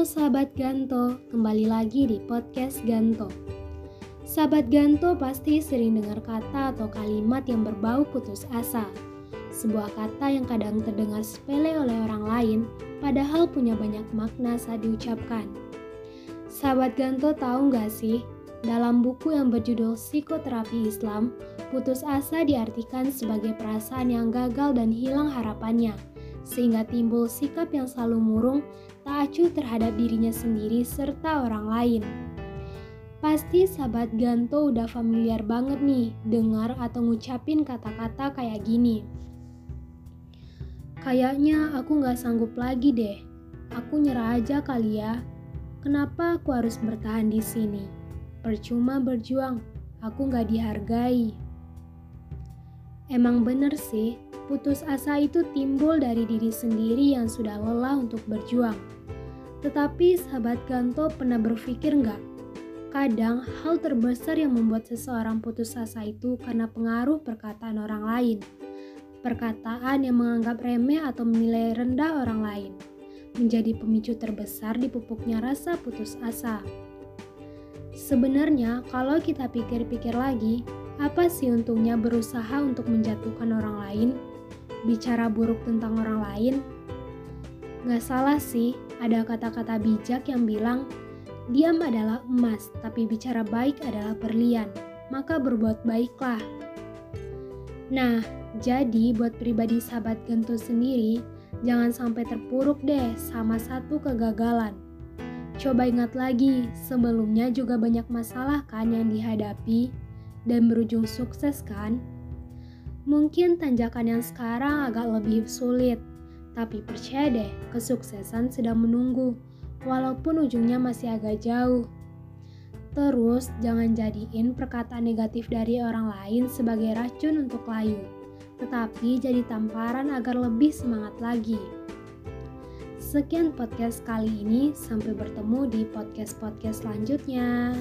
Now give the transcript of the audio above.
Sahabat Ganto, kembali lagi di podcast Ganto. Sahabat Ganto pasti sering dengar kata atau kalimat yang berbau putus asa. Sebuah kata yang kadang terdengar sepele oleh orang lain, padahal punya banyak makna saat diucapkan. Sahabat Ganto tahu nggak sih, dalam buku yang berjudul Psikoterapi Islam, putus asa diartikan sebagai perasaan yang gagal dan hilang harapannya – sehingga timbul sikap yang selalu murung, tak acuh terhadap dirinya sendiri serta orang lain. Pasti sahabat Ganto udah familiar banget nih dengar atau ngucapin kata-kata kayak gini. Kayaknya aku gak sanggup lagi deh. Aku nyerah aja kali ya. Kenapa aku harus bertahan di sini? Percuma berjuang, aku gak dihargai. Emang bener sih, Putus asa itu timbul dari diri sendiri yang sudah lelah untuk berjuang. Tetapi sahabat Ganto pernah berpikir nggak? Kadang hal terbesar yang membuat seseorang putus asa itu karena pengaruh perkataan orang lain. Perkataan yang menganggap remeh atau menilai rendah orang lain menjadi pemicu terbesar di pupuknya rasa putus asa. Sebenarnya, kalau kita pikir-pikir lagi, apa sih untungnya berusaha untuk menjatuhkan orang lain? bicara buruk tentang orang lain, Gak salah sih, ada kata-kata bijak yang bilang, diam adalah emas, tapi bicara baik adalah berlian, maka berbuat baiklah. Nah, jadi buat pribadi sahabat Gento sendiri, jangan sampai terpuruk deh sama satu kegagalan. Coba ingat lagi, sebelumnya juga banyak masalah kan yang dihadapi dan berujung sukses kan? Mungkin tanjakan yang sekarang agak lebih sulit, tapi percaya deh, kesuksesan sedang menunggu, walaupun ujungnya masih agak jauh. Terus, jangan jadiin perkataan negatif dari orang lain sebagai racun untuk layu, tetapi jadi tamparan agar lebih semangat lagi. Sekian podcast kali ini, sampai bertemu di podcast-podcast selanjutnya.